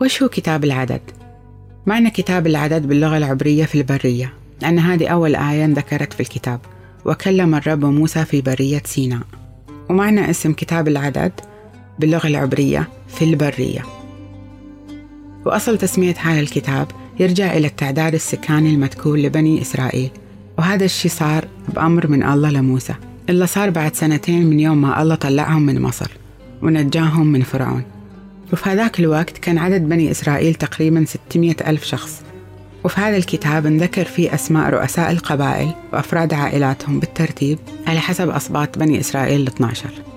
وش هو كتاب العدد؟ معنى كتاب العدد باللغة العبرية في البرية لأن هذه أول آية ذكرت في الكتاب وكلم الرب موسى في برية سيناء. ومعنى اسم كتاب العدد باللغة العبرية في البرية. وأصل تسمية هذا الكتاب يرجع إلى التعداد السكاني المذكور لبني إسرائيل وهذا الشيء صار بأمر من الله لموسى إلا صار بعد سنتين من يوم ما الله طلعهم من مصر ونجاهم من فرعون. وفي هذاك الوقت كان عدد بني إسرائيل تقريبا 600 ألف شخص. وفي هذا الكتاب نذكر فيه أسماء رؤساء القبائل وأفراد عائلاتهم بالترتيب على حسب أصباط بني إسرائيل ال 12